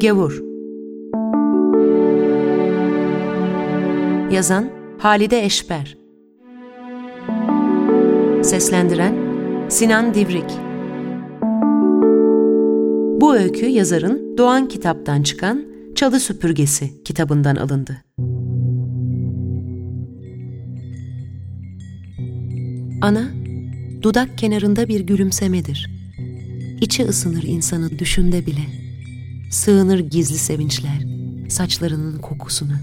Gavur Yazan Halide Eşber Seslendiren Sinan Divrik Bu öykü yazarın Doğan kitaptan çıkan Çalı Süpürgesi kitabından alındı. Ana, dudak kenarında bir gülümsemedir. İçi ısınır insanı düşünde bile. Sığınır gizli sevinçler, saçlarının kokusuna.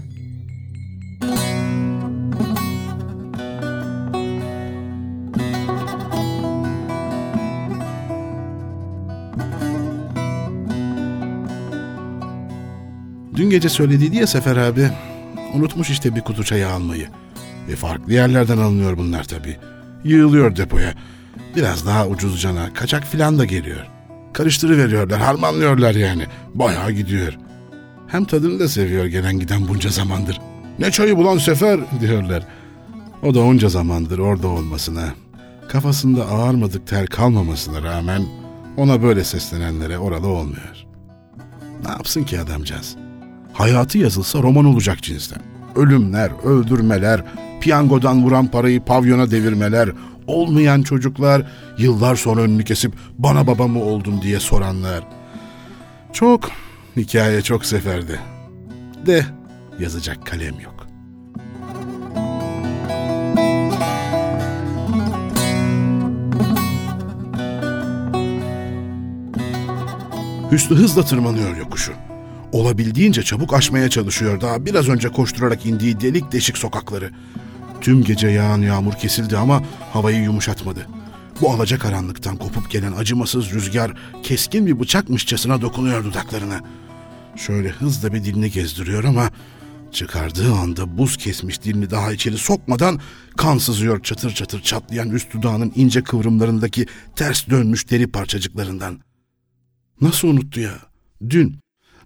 Dün gece söylediydi ya Sefer abi. Unutmuş işte bir kutu çayı almayı. E farklı yerlerden alınıyor bunlar tabii. Yığılıyor depoya. Biraz daha ucuz cana, kaçak filan da geliyor. Karıştırıveriyorlar, harmanlıyorlar yani. Bayağı gidiyor. Hem tadını da seviyor gelen giden bunca zamandır. Ne çayı bulan Sefer diyorlar. O da onca zamandır orada olmasına, kafasında ağarmadık ter kalmamasına rağmen ona böyle seslenenlere oralı olmuyor. Ne yapsın ki adamcağız? Hayatı yazılsa roman olacak cinsten. Ölümler, öldürmeler, piyangodan vuran parayı pavyona devirmeler, olmayan çocuklar, yıllar sonra önünü kesip bana baba mı oldun diye soranlar. Çok, hikaye çok seferde. De yazacak kalem yok. Hüsnü hızla tırmanıyor yokuşu. Olabildiğince çabuk aşmaya çalışıyor daha biraz önce koşturarak indiği delik deşik sokakları. Tüm gece yağan yağmur kesildi ama havayı yumuşatmadı. Bu alacakaranlıktan kopup gelen acımasız rüzgar keskin bir bıçakmışçasına dokunuyor dudaklarına. Şöyle hızla bir dilini gezdiriyor ama çıkardığı anda buz kesmiş dilini daha içeri sokmadan kan sızıyor çatır çatır çatlayan üst dudağının ince kıvrımlarındaki ters dönmüş deri parçacıklarından. Nasıl unuttu ya? Dün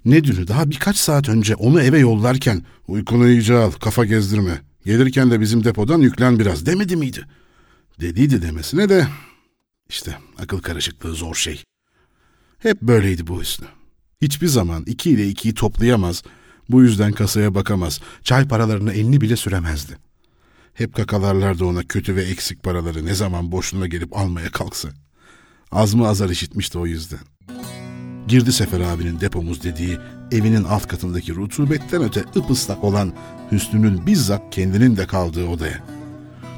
ne dünü daha birkaç saat önce onu eve yollarken uykunu iyice al kafa gezdirme. Gelirken de bizim depodan yüklen biraz demedi miydi? Dediydi demesine de işte akıl karışıklığı zor şey. Hep böyleydi bu Hüsnü. Hiçbir zaman iki ile ikiyi toplayamaz, bu yüzden kasaya bakamaz, çay paralarını elini bile süremezdi. Hep kakalarlardı ona kötü ve eksik paraları ne zaman boşluğuna gelip almaya kalksa. Az mı azar işitmişti o yüzden. Girdi Sefer abinin depomuz dediği evinin alt katındaki rutubetten öte ıpıslak olan Hüsnü'nün bizzat kendinin de kaldığı odaya.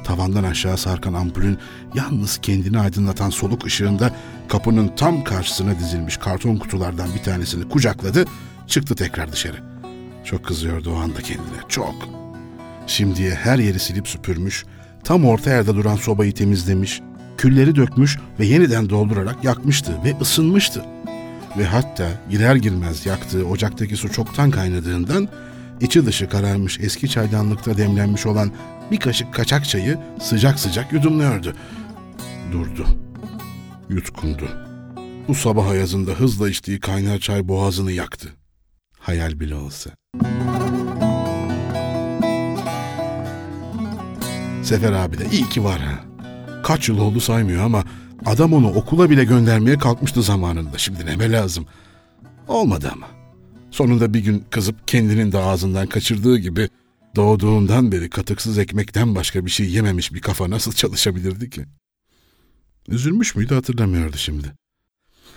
Tavandan aşağı sarkan ampulün yalnız kendini aydınlatan soluk ışığında kapının tam karşısına dizilmiş karton kutulardan bir tanesini kucakladı, çıktı tekrar dışarı. Çok kızıyordu o anda kendine, çok. Şimdiye her yeri silip süpürmüş, tam orta yerde duran sobayı temizlemiş, külleri dökmüş ve yeniden doldurarak yakmıştı ve ısınmıştı ve hatta girer girmez yaktığı ocaktaki su çoktan kaynadığından içi dışı kararmış eski çaydanlıkta demlenmiş olan bir kaşık kaçak çayı sıcak sıcak yudumluyordu. Durdu. Yutkundu. Bu sabah ayazında hızla içtiği kaynar çay boğazını yaktı. Hayal bile olsa. Sefer abi de iyi ki var ha. Kaç yıl oldu saymıyor ama Adam onu okula bile göndermeye kalkmıştı zamanında. Şimdi neme lazım? Olmadı ama. Sonunda bir gün kızıp kendinin de ağzından kaçırdığı gibi doğduğundan beri katıksız ekmekten başka bir şey yememiş bir kafa nasıl çalışabilirdi ki? Üzülmüş müydü hatırlamıyordu şimdi.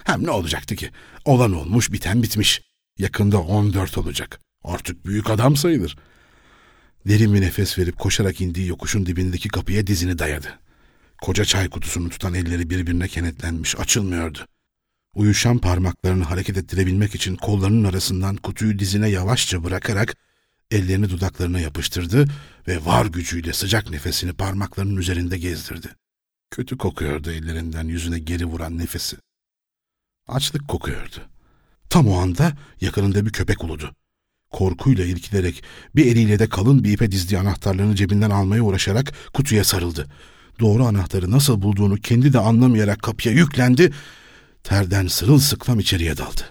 Hem ne olacaktı ki? Olan olmuş, biten bitmiş. Yakında 14 olacak. Artık büyük adam sayılır. Derin bir nefes verip koşarak indiği yokuşun dibindeki kapıya dizini dayadı. Koca çay kutusunu tutan elleri birbirine kenetlenmiş, açılmıyordu. Uyuşan parmaklarını hareket ettirebilmek için kollarının arasından kutuyu dizine yavaşça bırakarak ellerini dudaklarına yapıştırdı ve var gücüyle sıcak nefesini parmaklarının üzerinde gezdirdi. Kötü kokuyordu ellerinden yüzüne geri vuran nefesi. Açlık kokuyordu. Tam o anda yakınında bir köpek uludu. Korkuyla irkilerek bir eliyle de kalın bir ipe dizdiği anahtarlarını cebinden almaya uğraşarak kutuya sarıldı doğru anahtarı nasıl bulduğunu kendi de anlamayarak kapıya yüklendi, terden sırılsıklam içeriye daldı.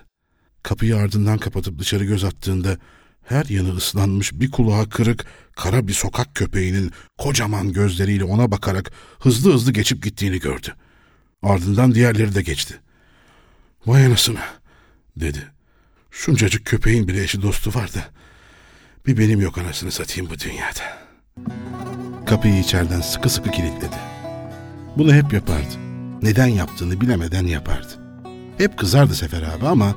Kapıyı ardından kapatıp dışarı göz attığında her yanı ıslanmış bir kulağı kırık kara bir sokak köpeğinin kocaman gözleriyle ona bakarak hızlı hızlı geçip gittiğini gördü. Ardından diğerleri de geçti. Vay anasını dedi. Şuncacık köpeğin bile eşi dostu vardı. Bir benim yok anasını satayım bu dünyada. Kapıyı içeriden sıkı sıkı kilitledi. Bunu hep yapardı. Neden yaptığını bilemeden yapardı. Hep kızardı Sefer abi ama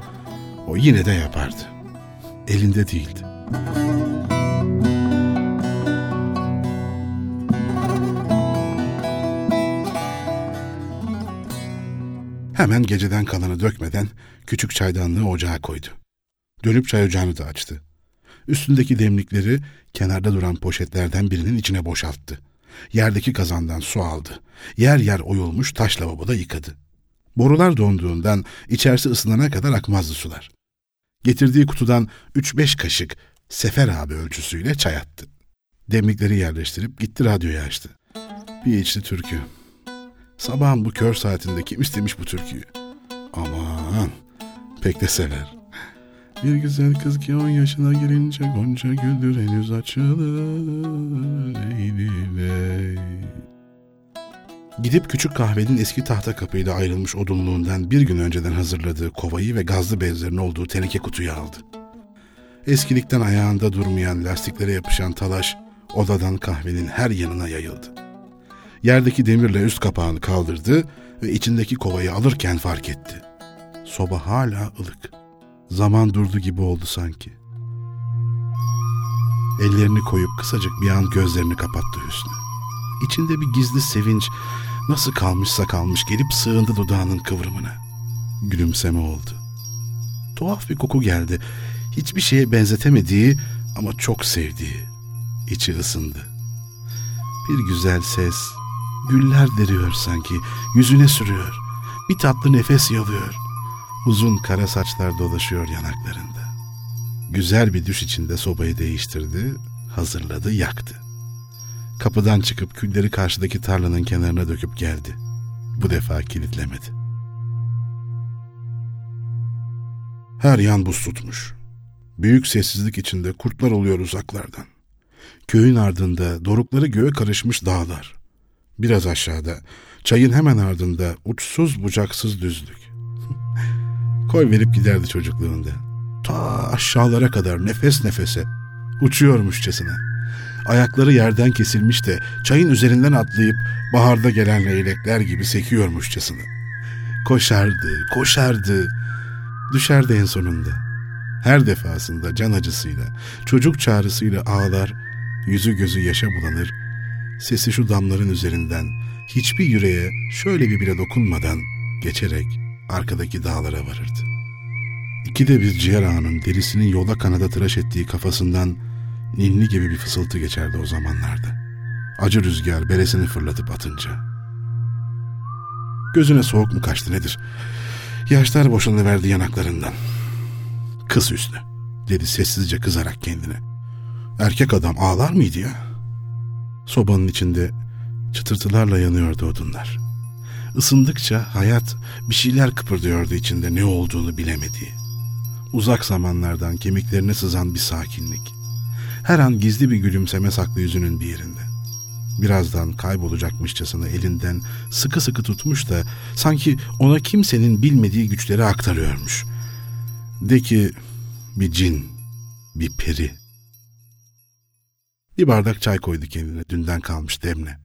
o yine de yapardı. Elinde değildi. Hemen geceden kalanı dökmeden küçük çaydanlığı ocağa koydu. Dönüp çay ocağını da açtı. Üstündeki demlikleri kenarda duran poşetlerden birinin içine boşalttı. Yerdeki kazandan su aldı. Yer yer oyulmuş taş lavaboda yıkadı. Borular donduğundan içerisi ısınana kadar akmazdı sular. Getirdiği kutudan üç beş kaşık Sefer abi ölçüsüyle çay attı. Demlikleri yerleştirip gitti radyoyu açtı. Bir içti türkü. Sabahın bu kör saatinde kim istemiş bu türküyü? Aman pek de sever. Bir güzel kız ki on yaşına girince gonca güldür henüz açılır Leyli ley. Gidip küçük kahvenin eski tahta kapıyla ayrılmış odunluğundan bir gün önceden hazırladığı kovayı ve gazlı bezlerin olduğu teneke kutuyu aldı. Eskilikten ayağında durmayan lastiklere yapışan talaş odadan kahvenin her yanına yayıldı. Yerdeki demirle üst kapağını kaldırdı ve içindeki kovayı alırken fark etti. Soba hala ılık. Zaman durdu gibi oldu sanki. Ellerini koyup kısacık bir an gözlerini kapattı Hüsnü. İçinde bir gizli sevinç nasıl kalmışsa kalmış gelip sığındı dudağının kıvrımına. Gülümseme oldu. Tuhaf bir koku geldi. Hiçbir şeye benzetemediği ama çok sevdiği. İçi ısındı. Bir güzel ses, güller deriyor sanki, yüzüne sürüyor. Bir tatlı nefes yalıyor. Uzun kara saçlar dolaşıyor yanaklarında. Güzel bir düş içinde sobayı değiştirdi, hazırladı, yaktı. Kapıdan çıkıp külleri karşıdaki tarlanın kenarına döküp geldi. Bu defa kilitlemedi. Her yan buz tutmuş. Büyük sessizlik içinde kurtlar oluyor uzaklardan. Köyün ardında dorukları göğe karışmış dağlar. Biraz aşağıda, çayın hemen ardında uçsuz bucaksız düzlük. Koy verip giderdi çocukluğunda. Ta aşağılara kadar nefes nefese uçuyormuşçasına. Ayakları yerden kesilmiş de çayın üzerinden atlayıp baharda gelen leylekler gibi sekiyormuşçasına. Koşardı, koşardı, düşerdi en sonunda. Her defasında can acısıyla, çocuk çağrısıyla ağlar, yüzü gözü yaşa bulanır, sesi şu damların üzerinden hiçbir yüreğe şöyle bir bile dokunmadan geçerek arkadaki dağlara varırdı. İkide bir ciğer ağanın derisinin yola kanada tıraş ettiği kafasından ninni gibi bir fısıltı geçerdi o zamanlarda. Acı rüzgar beresini fırlatıp atınca. Gözüne soğuk mu kaçtı nedir? Yaşlar boşanıverdi yanaklarından. Kız üstü, dedi sessizce kızarak kendine. Erkek adam ağlar mıydı ya? Sobanın içinde çıtırtılarla yanıyordu odunlar. Isındıkça hayat bir şeyler kıpırdıyordu içinde ne olduğunu bilemediği. Uzak zamanlardan kemiklerine sızan bir sakinlik. Her an gizli bir gülümseme saklı yüzünün bir yerinde. Birazdan kaybolacakmışçasına elinden sıkı sıkı tutmuş da sanki ona kimsenin bilmediği güçleri aktarıyormuş. De ki bir cin, bir peri. Bir bardak çay koydu kendine dünden kalmış demle.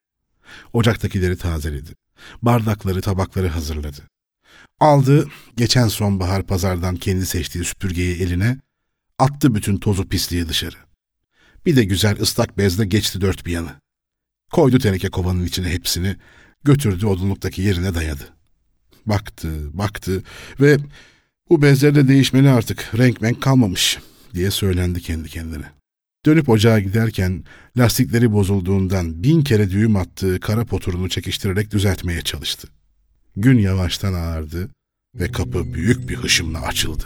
Ocaktakileri tazeledi. Bardakları, tabakları hazırladı. Aldı geçen sonbahar pazardan kendi seçtiği süpürgeyi eline, attı bütün tozu pisliği dışarı. Bir de güzel ıslak bezle geçti dört bir yanı. Koydu teneke kovanın içine hepsini, götürdü odunluktaki yerine dayadı. Baktı, baktı ve bu bezler de değişmeli artık, renk menk kalmamış diye söylendi kendi kendine. Dönüp ocağa giderken lastikleri bozulduğundan bin kere düğüm attığı kara poturunu çekiştirerek düzeltmeye çalıştı. Gün yavaştan ağardı ve kapı büyük bir hışımla açıldı.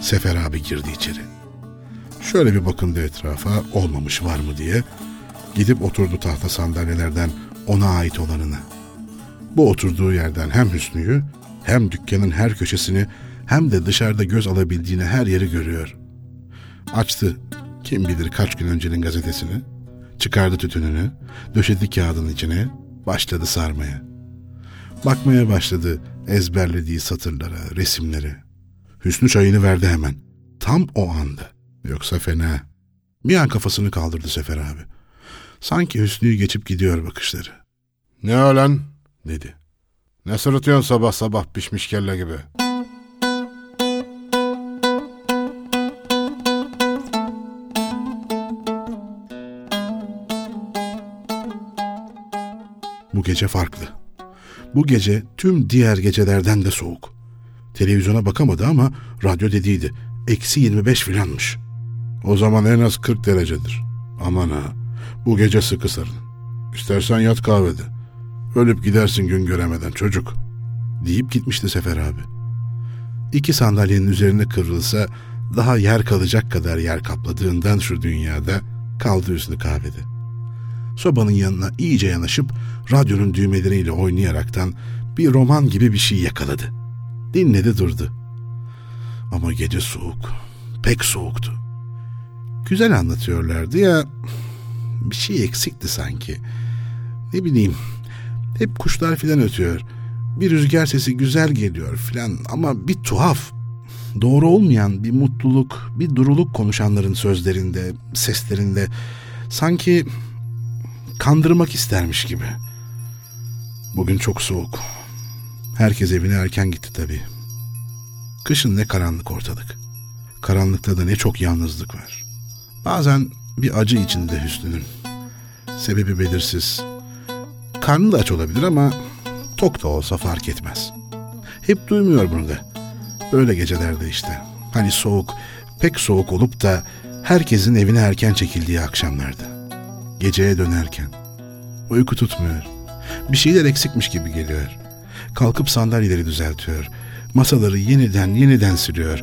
Sefer abi girdi içeri. Şöyle bir bakındı etrafa olmamış var mı diye. Gidip oturdu tahta sandalyelerden ona ait olanına. Bu oturduğu yerden hem Hüsnü'yü hem dükkanın her köşesini hem de dışarıda göz alabildiğine her yeri görüyor. Açtı kim bilir kaç gün öncenin gazetesini, çıkardı tütününü, döşedi kağıdın içine, başladı sarmaya. Bakmaya başladı ezberlediği satırlara, resimlere. Hüsnü çayını verdi hemen. tam o anda. Yoksa fena. Bir an kafasını kaldırdı Sefer abi. Sanki Hüsnü'yü geçip gidiyor bakışları. Ne ölen? dedi. Ne sırıtıyorsun sabah sabah pişmiş kelle gibi? Bu gece farklı. Bu gece tüm diğer gecelerden de soğuk. Televizyona bakamadı ama radyo dediydi. Eksi 25 filanmış. O zaman en az 40 derecedir. Aman ha, bu gece sıkı sarın. İstersen yat kahvede. Ölüp gidersin gün göremeden çocuk. Deyip gitmişti Sefer abi. İki sandalyenin üzerine kıvrılsa daha yer kalacak kadar yer kapladığından şu dünyada kaldı üstünü kahvede. Sobanın yanına iyice yanaşıp radyonun düğmeleriyle oynayaraktan bir roman gibi bir şey yakaladı. Dinledi durdu. Ama gece soğuk, pek soğuktu. Güzel anlatıyorlardı ya, bir şey eksikti sanki. Ne bileyim, hep kuşlar filan ötüyor. Bir rüzgar sesi güzel geliyor filan ama bir tuhaf, doğru olmayan bir mutluluk, bir duruluk konuşanların sözlerinde, seslerinde sanki kandırmak istermiş gibi. Bugün çok soğuk. Herkes evine erken gitti tabii. Kışın ne karanlık ortalık. Karanlıkta da ne çok yalnızlık var. Bazen bir acı içinde Hüsnü'nün. Sebebi belirsiz. Karnı da aç olabilir ama tok da olsa fark etmez. Hep duymuyor bunu da. Öyle gecelerde işte. Hani soğuk, pek soğuk olup da herkesin evine erken çekildiği akşamlarda. Geceye dönerken. Uyku tutmuyor. Bir şeyler eksikmiş gibi geliyor. Kalkıp sandalyeleri düzeltiyor. Masaları yeniden yeniden siliyor.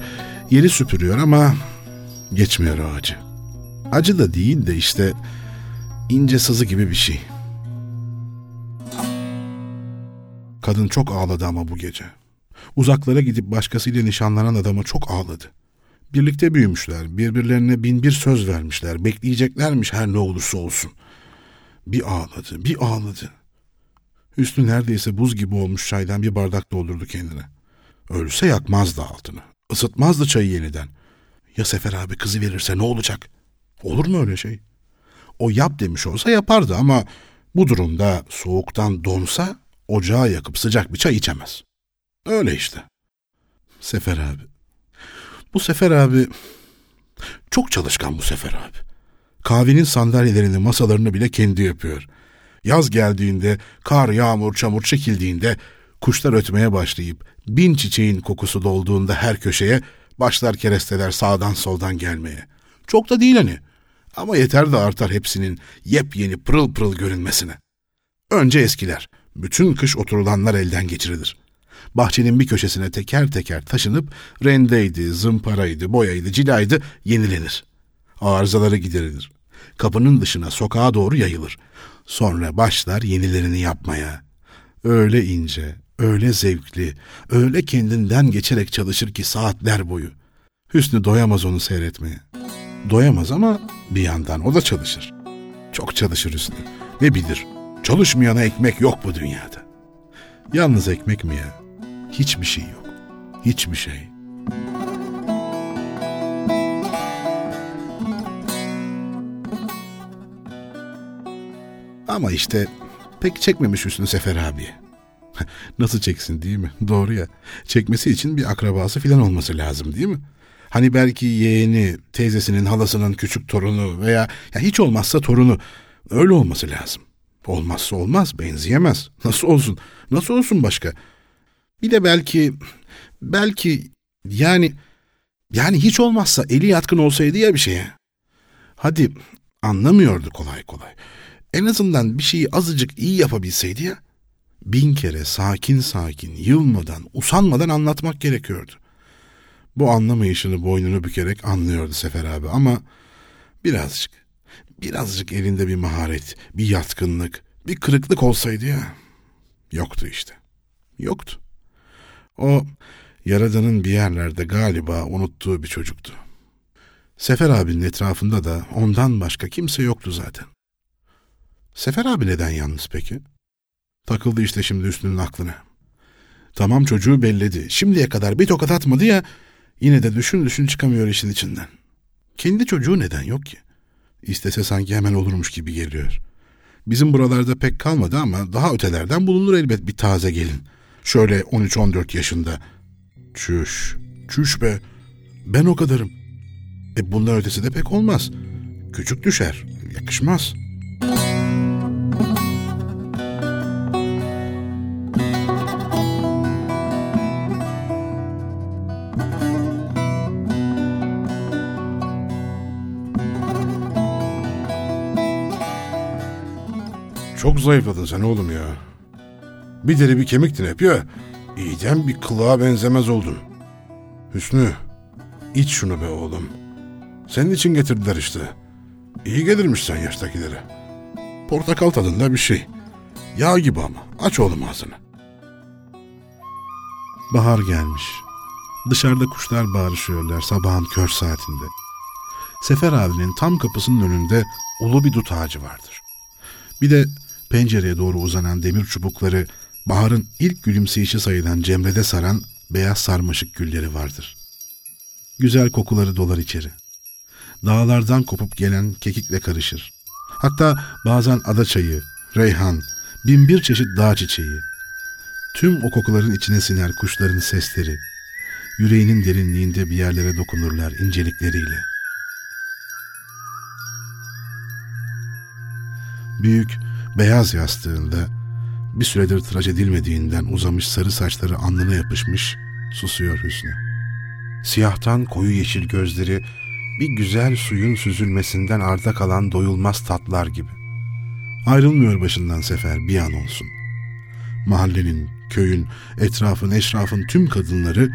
Yeri süpürüyor ama geçmiyor o acı. Acı da değil de işte ince sızı gibi bir şey. Kadın çok ağladı ama bu gece. Uzaklara gidip başkasıyla nişanlanan adama çok ağladı. Birlikte büyümüşler, birbirlerine bin bir söz vermişler, bekleyeceklermiş her ne olursa olsun. Bir ağladı, bir ağladı. Üstü neredeyse buz gibi olmuş çaydan bir bardak doldurdu kendine. Ölse yakmazdı altını, ısıtmazdı çayı yeniden. Ya Sefer abi kızı verirse ne olacak? Olur mu öyle şey? O yap demiş olsa yapardı ama bu durumda soğuktan donsa ocağı yakıp sıcak bir çay içemez. Öyle işte. Sefer abi. Bu Sefer abi çok çalışkan bu Sefer abi. Kahvenin sandalyelerini, masalarını bile kendi yapıyor. Yaz geldiğinde, kar, yağmur, çamur çekildiğinde, kuşlar ötmeye başlayıp bin çiçeğin kokusu dolduğunda her köşeye başlar keresteler sağdan soldan gelmeye. Çok da değil hani. Ama yeter de artar hepsinin yepyeni pırıl pırıl görünmesine. Önce eskiler. Bütün kış oturulanlar elden geçirilir. Bahçenin bir köşesine teker teker taşınıp rendeydi, zımparaydı, boyaydı, cilaydı yenilenir. Arızaları giderilir. Kapının dışına sokağa doğru yayılır. Sonra başlar yenilerini yapmaya. Öyle ince, öyle zevkli, öyle kendinden geçerek çalışır ki saatler boyu. Hüsnü doyamaz onu seyretmeye. Doyamaz ama bir yandan o da çalışır. Çok çalışır Hüsnü. Ne bilir, çalışmayana ekmek yok bu dünyada. Yalnız ekmek mi ya? Hiçbir şey yok. Hiçbir şey. Ama işte pek çekmemiş Hüsnü Sefer abi. Nasıl çeksin değil mi? Doğru ya. Çekmesi için bir akrabası filan olması lazım değil mi? Hani belki yeğeni, teyzesinin, halasının küçük torunu veya ya hiç olmazsa torunu öyle olması lazım. Olmazsa olmaz, benzeyemez. Nasıl olsun? Nasıl olsun başka? Bir de belki belki yani yani hiç olmazsa eli yatkın olsaydı ya bir şeye. Hadi anlamıyordu kolay kolay. En azından bir şeyi azıcık iyi yapabilseydi ya. Bin kere sakin sakin, yılmadan, usanmadan anlatmak gerekiyordu. Bu anlamayışını boynunu bükerek anlıyordu Sefer abi ama birazcık, birazcık elinde bir maharet, bir yatkınlık, bir kırıklık olsaydı ya. Yoktu işte. Yoktu. O Yaradan'ın bir yerlerde galiba unuttuğu bir çocuktu. Sefer abinin etrafında da ondan başka kimse yoktu zaten. Sefer abi neden yalnız peki? Takıldı işte şimdi üstünün aklına. Tamam çocuğu belledi. Şimdiye kadar bir tokat atmadı ya, Yine de düşün düşün çıkamıyor işin içinden. Kendi çocuğu neden yok ki? İstese sanki hemen olurmuş gibi geliyor. Bizim buralarda pek kalmadı ama daha ötelerden bulunur elbet bir taze gelin. Şöyle 13-14 yaşında. Çüş, çüş be. Ben o kadarım. E bundan ötesi de pek olmaz. Küçük düşer, yakışmaz.'' Çok zayıfladın sen oğlum ya. Bir deri bir kemiktin hep ya. İyiden bir kılığa benzemez oldun. Hüsnü, iç şunu be oğlum. Senin için getirdiler işte. İyi gelirmiş sen yaştakilere. Portakal tadında bir şey. Yağ gibi ama. Aç oğlum ağzını. Bahar gelmiş. Dışarıda kuşlar bağırışıyorlar sabahın kör saatinde. Sefer abinin tam kapısının önünde ulu bir dut ağacı vardır. Bir de pencereye doğru uzanan demir çubukları baharın ilk gülümseyişi sayılan cemrede saran beyaz sarmaşık gülleri vardır. Güzel kokuları dolar içeri. Dağlardan kopup gelen kekikle karışır. Hatta bazen ada çayı, reyhan, bin bir çeşit dağ çiçeği. Tüm o kokuların içine siner kuşların sesleri. Yüreğinin derinliğinde bir yerlere dokunurlar incelikleriyle. Büyük, beyaz yastığında bir süredir tıraş edilmediğinden uzamış sarı saçları alnına yapışmış, susuyor Hüsnü. Siyahtan koyu yeşil gözleri bir güzel suyun süzülmesinden arda kalan doyulmaz tatlar gibi. Ayrılmıyor başından sefer bir an olsun. Mahallenin, köyün, etrafın, eşrafın tüm kadınları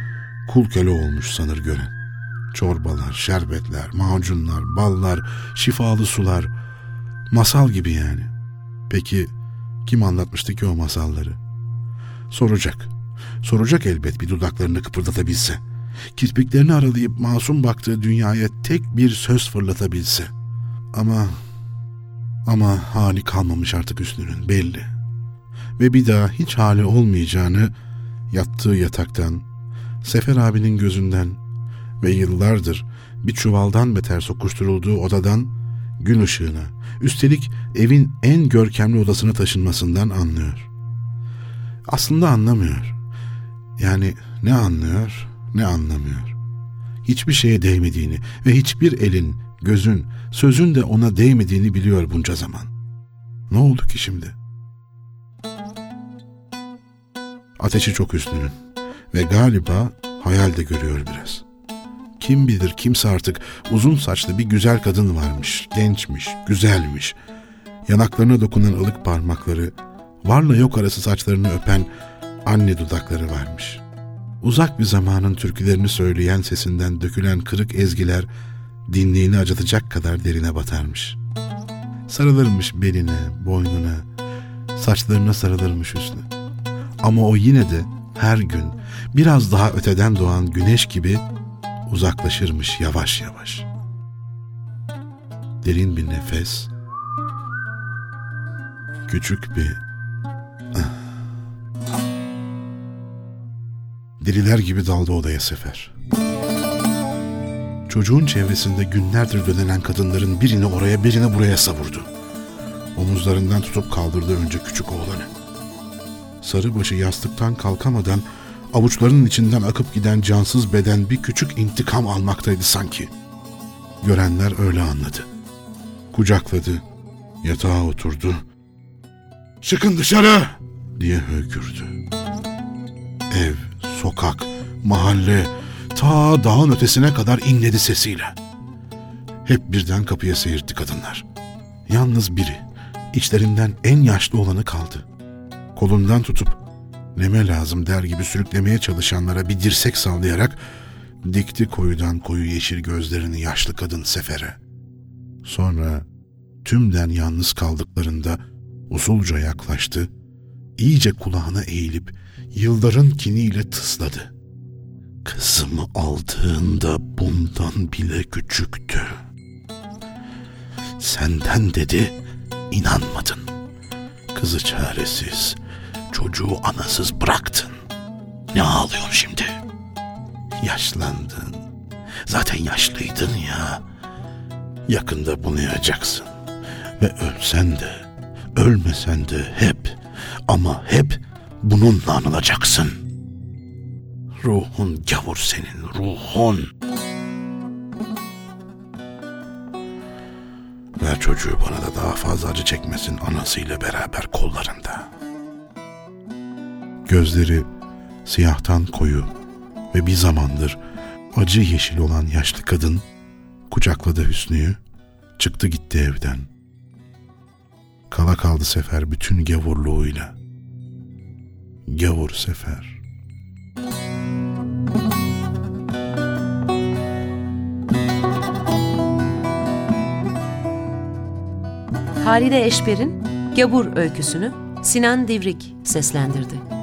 kul köle olmuş sanır gören. Çorbalar, şerbetler, macunlar, ballar, şifalı sular, masal gibi yani. Peki kim anlatmıştı ki o masalları? Soracak. Soracak elbet bir dudaklarını kıpırdatabilse. Kirpiklerini aralayıp masum baktığı dünyaya tek bir söz fırlatabilse. Ama ama hali kalmamış artık üstünün belli. Ve bir daha hiç hali olmayacağını yattığı yataktan, Sefer abinin gözünden ve yıllardır bir çuvaldan beter sokuşturulduğu odadan gün ışığına, üstelik evin en görkemli odasına taşınmasından anlıyor. Aslında anlamıyor. Yani ne anlıyor ne anlamıyor. Hiçbir şeye değmediğini ve hiçbir elin, gözün, sözün de ona değmediğini biliyor bunca zaman. Ne oldu ki şimdi? Ateşi çok üstünün ve galiba hayal de görüyor biraz. Kim bilir kimse artık uzun saçlı bir güzel kadın varmış, gençmiş, güzelmiş. Yanaklarına dokunan ılık parmakları, varla yok arası saçlarını öpen anne dudakları varmış. Uzak bir zamanın türkülerini söyleyen sesinden dökülen kırık ezgiler dinliğini acıtacak kadar derine batarmış. Sarılırmış beline, boynuna, saçlarına sarılırmış üstüne. Ama o yine de her gün biraz daha öteden doğan güneş gibi uzaklaşırmış yavaş yavaş. Derin bir nefes, küçük bir ah. Gibi daldı odaya sefer. Çocuğun çevresinde günlerdir dönen kadınların birini oraya birini buraya savurdu. Omuzlarından tutup kaldırdı önce küçük oğlanı. Sarıbaşı yastıktan kalkamadan avuçlarının içinden akıp giden cansız beden bir küçük intikam almaktaydı sanki. Görenler öyle anladı. Kucakladı, yatağa oturdu. ''Çıkın dışarı!'' diye hökürdü. Ev, sokak, mahalle, ta dağın ötesine kadar inledi sesiyle. Hep birden kapıya seyirtti kadınlar. Yalnız biri, içlerinden en yaşlı olanı kaldı. Kolundan tutup neme lazım der gibi sürüklemeye çalışanlara bir dirsek sallayarak dikti koyudan koyu yeşil gözlerini yaşlı kadın sefere. Sonra tümden yalnız kaldıklarında usulca yaklaştı, iyice kulağına eğilip yılların kiniyle tısladı. Kızımı aldığında bundan bile küçüktü. Senden dedi, inanmadın. Kızı çaresiz, çocuğu anasız bıraktın. Ne ağlıyorsun şimdi? Yaşlandın. Zaten yaşlıydın ya. Yakında bunayacaksın. Ve ölsen de, ölmesen de hep ama hep bununla anılacaksın. Ruhun gavur senin, ruhun. Ver çocuğu bana da daha fazla acı çekmesin anasıyla beraber kollarında. Gözleri siyahtan koyu ve bir zamandır acı yeşil olan yaşlı kadın kucakladı Hüsnü'yü, çıktı gitti evden. Kala kaldı Sefer bütün gavurluğuyla. Gavur Sefer. Halide Eşber'in Gabur öyküsünü Sinan Divrik seslendirdi.